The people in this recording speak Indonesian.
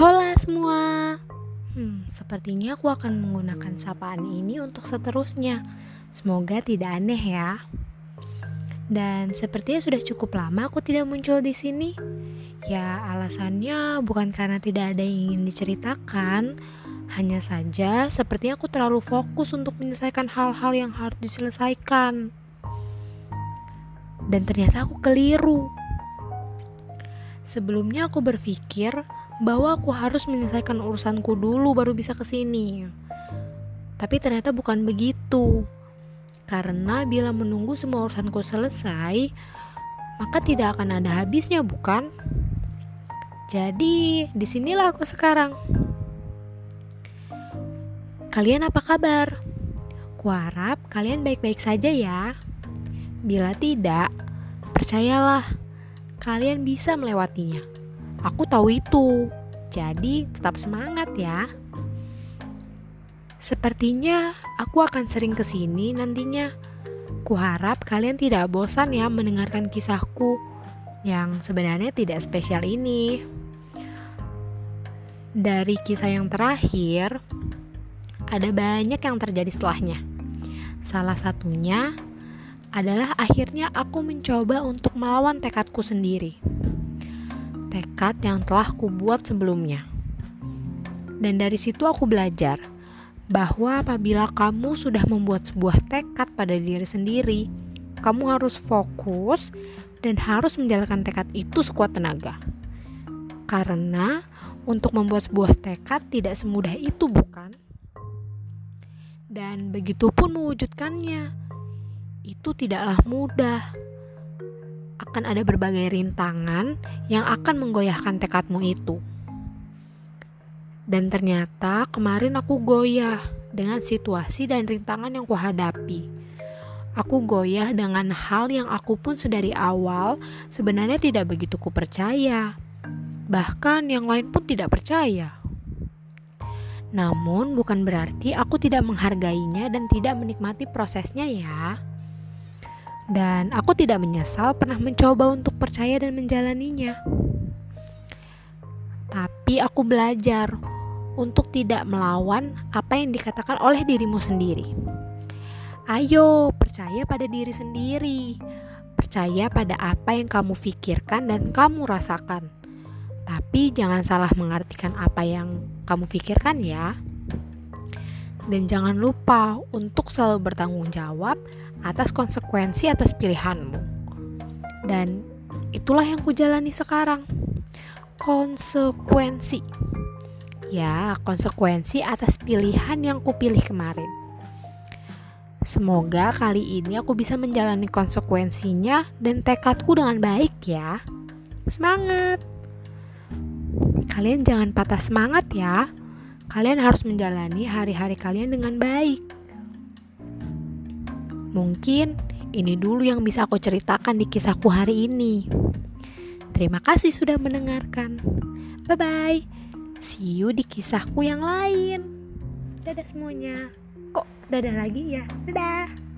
Hola semua. Hmm, sepertinya aku akan menggunakan sapaan ini untuk seterusnya. Semoga tidak aneh ya. Dan sepertinya sudah cukup lama aku tidak muncul di sini. Ya, alasannya bukan karena tidak ada yang ingin diceritakan, hanya saja sepertinya aku terlalu fokus untuk menyelesaikan hal-hal yang harus diselesaikan. Dan ternyata aku keliru. Sebelumnya aku berpikir bahwa aku harus menyelesaikan urusanku dulu baru bisa ke sini. Tapi ternyata bukan begitu. Karena bila menunggu semua urusanku selesai, maka tidak akan ada habisnya, bukan? Jadi, di sinilah aku sekarang. Kalian apa kabar? Kuharap kalian baik-baik saja ya. Bila tidak, percayalah, kalian bisa melewatinya. Aku tahu itu. Jadi, tetap semangat ya. Sepertinya aku akan sering ke sini nantinya. Kuharap kalian tidak bosan ya mendengarkan kisahku yang sebenarnya tidak spesial ini. Dari kisah yang terakhir, ada banyak yang terjadi setelahnya. Salah satunya adalah akhirnya aku mencoba untuk melawan tekadku sendiri tekad yang telah kubuat sebelumnya. Dan dari situ aku belajar bahwa apabila kamu sudah membuat sebuah tekad pada diri sendiri, kamu harus fokus dan harus menjalankan tekad itu sekuat tenaga. Karena untuk membuat sebuah tekad tidak semudah itu, bukan? Dan begitupun mewujudkannya, itu tidaklah mudah akan ada berbagai rintangan yang akan menggoyahkan tekadmu itu. Dan ternyata kemarin aku goyah dengan situasi dan rintangan yang kuhadapi. Aku goyah dengan hal yang aku pun sedari awal sebenarnya tidak begitu kupercaya. Bahkan yang lain pun tidak percaya. Namun bukan berarti aku tidak menghargainya dan tidak menikmati prosesnya ya. Dan aku tidak menyesal pernah mencoba untuk percaya dan menjalaninya. Tapi aku belajar untuk tidak melawan apa yang dikatakan oleh dirimu sendiri. Ayo, percaya pada diri sendiri. Percaya pada apa yang kamu pikirkan dan kamu rasakan. Tapi jangan salah mengartikan apa yang kamu pikirkan ya. Dan jangan lupa untuk selalu bertanggung jawab atas konsekuensi atas pilihanmu. Dan itulah yang kujalani sekarang. Konsekuensi. Ya, konsekuensi atas pilihan yang kupilih kemarin. Semoga kali ini aku bisa menjalani konsekuensinya dan tekadku dengan baik ya. Semangat. Kalian jangan patah semangat ya. Kalian harus menjalani hari-hari kalian dengan baik. Mungkin ini dulu yang bisa aku ceritakan di kisahku hari ini. Terima kasih sudah mendengarkan. Bye bye. See you di kisahku yang lain. Dadah semuanya. Kok dadah lagi ya? Dadah.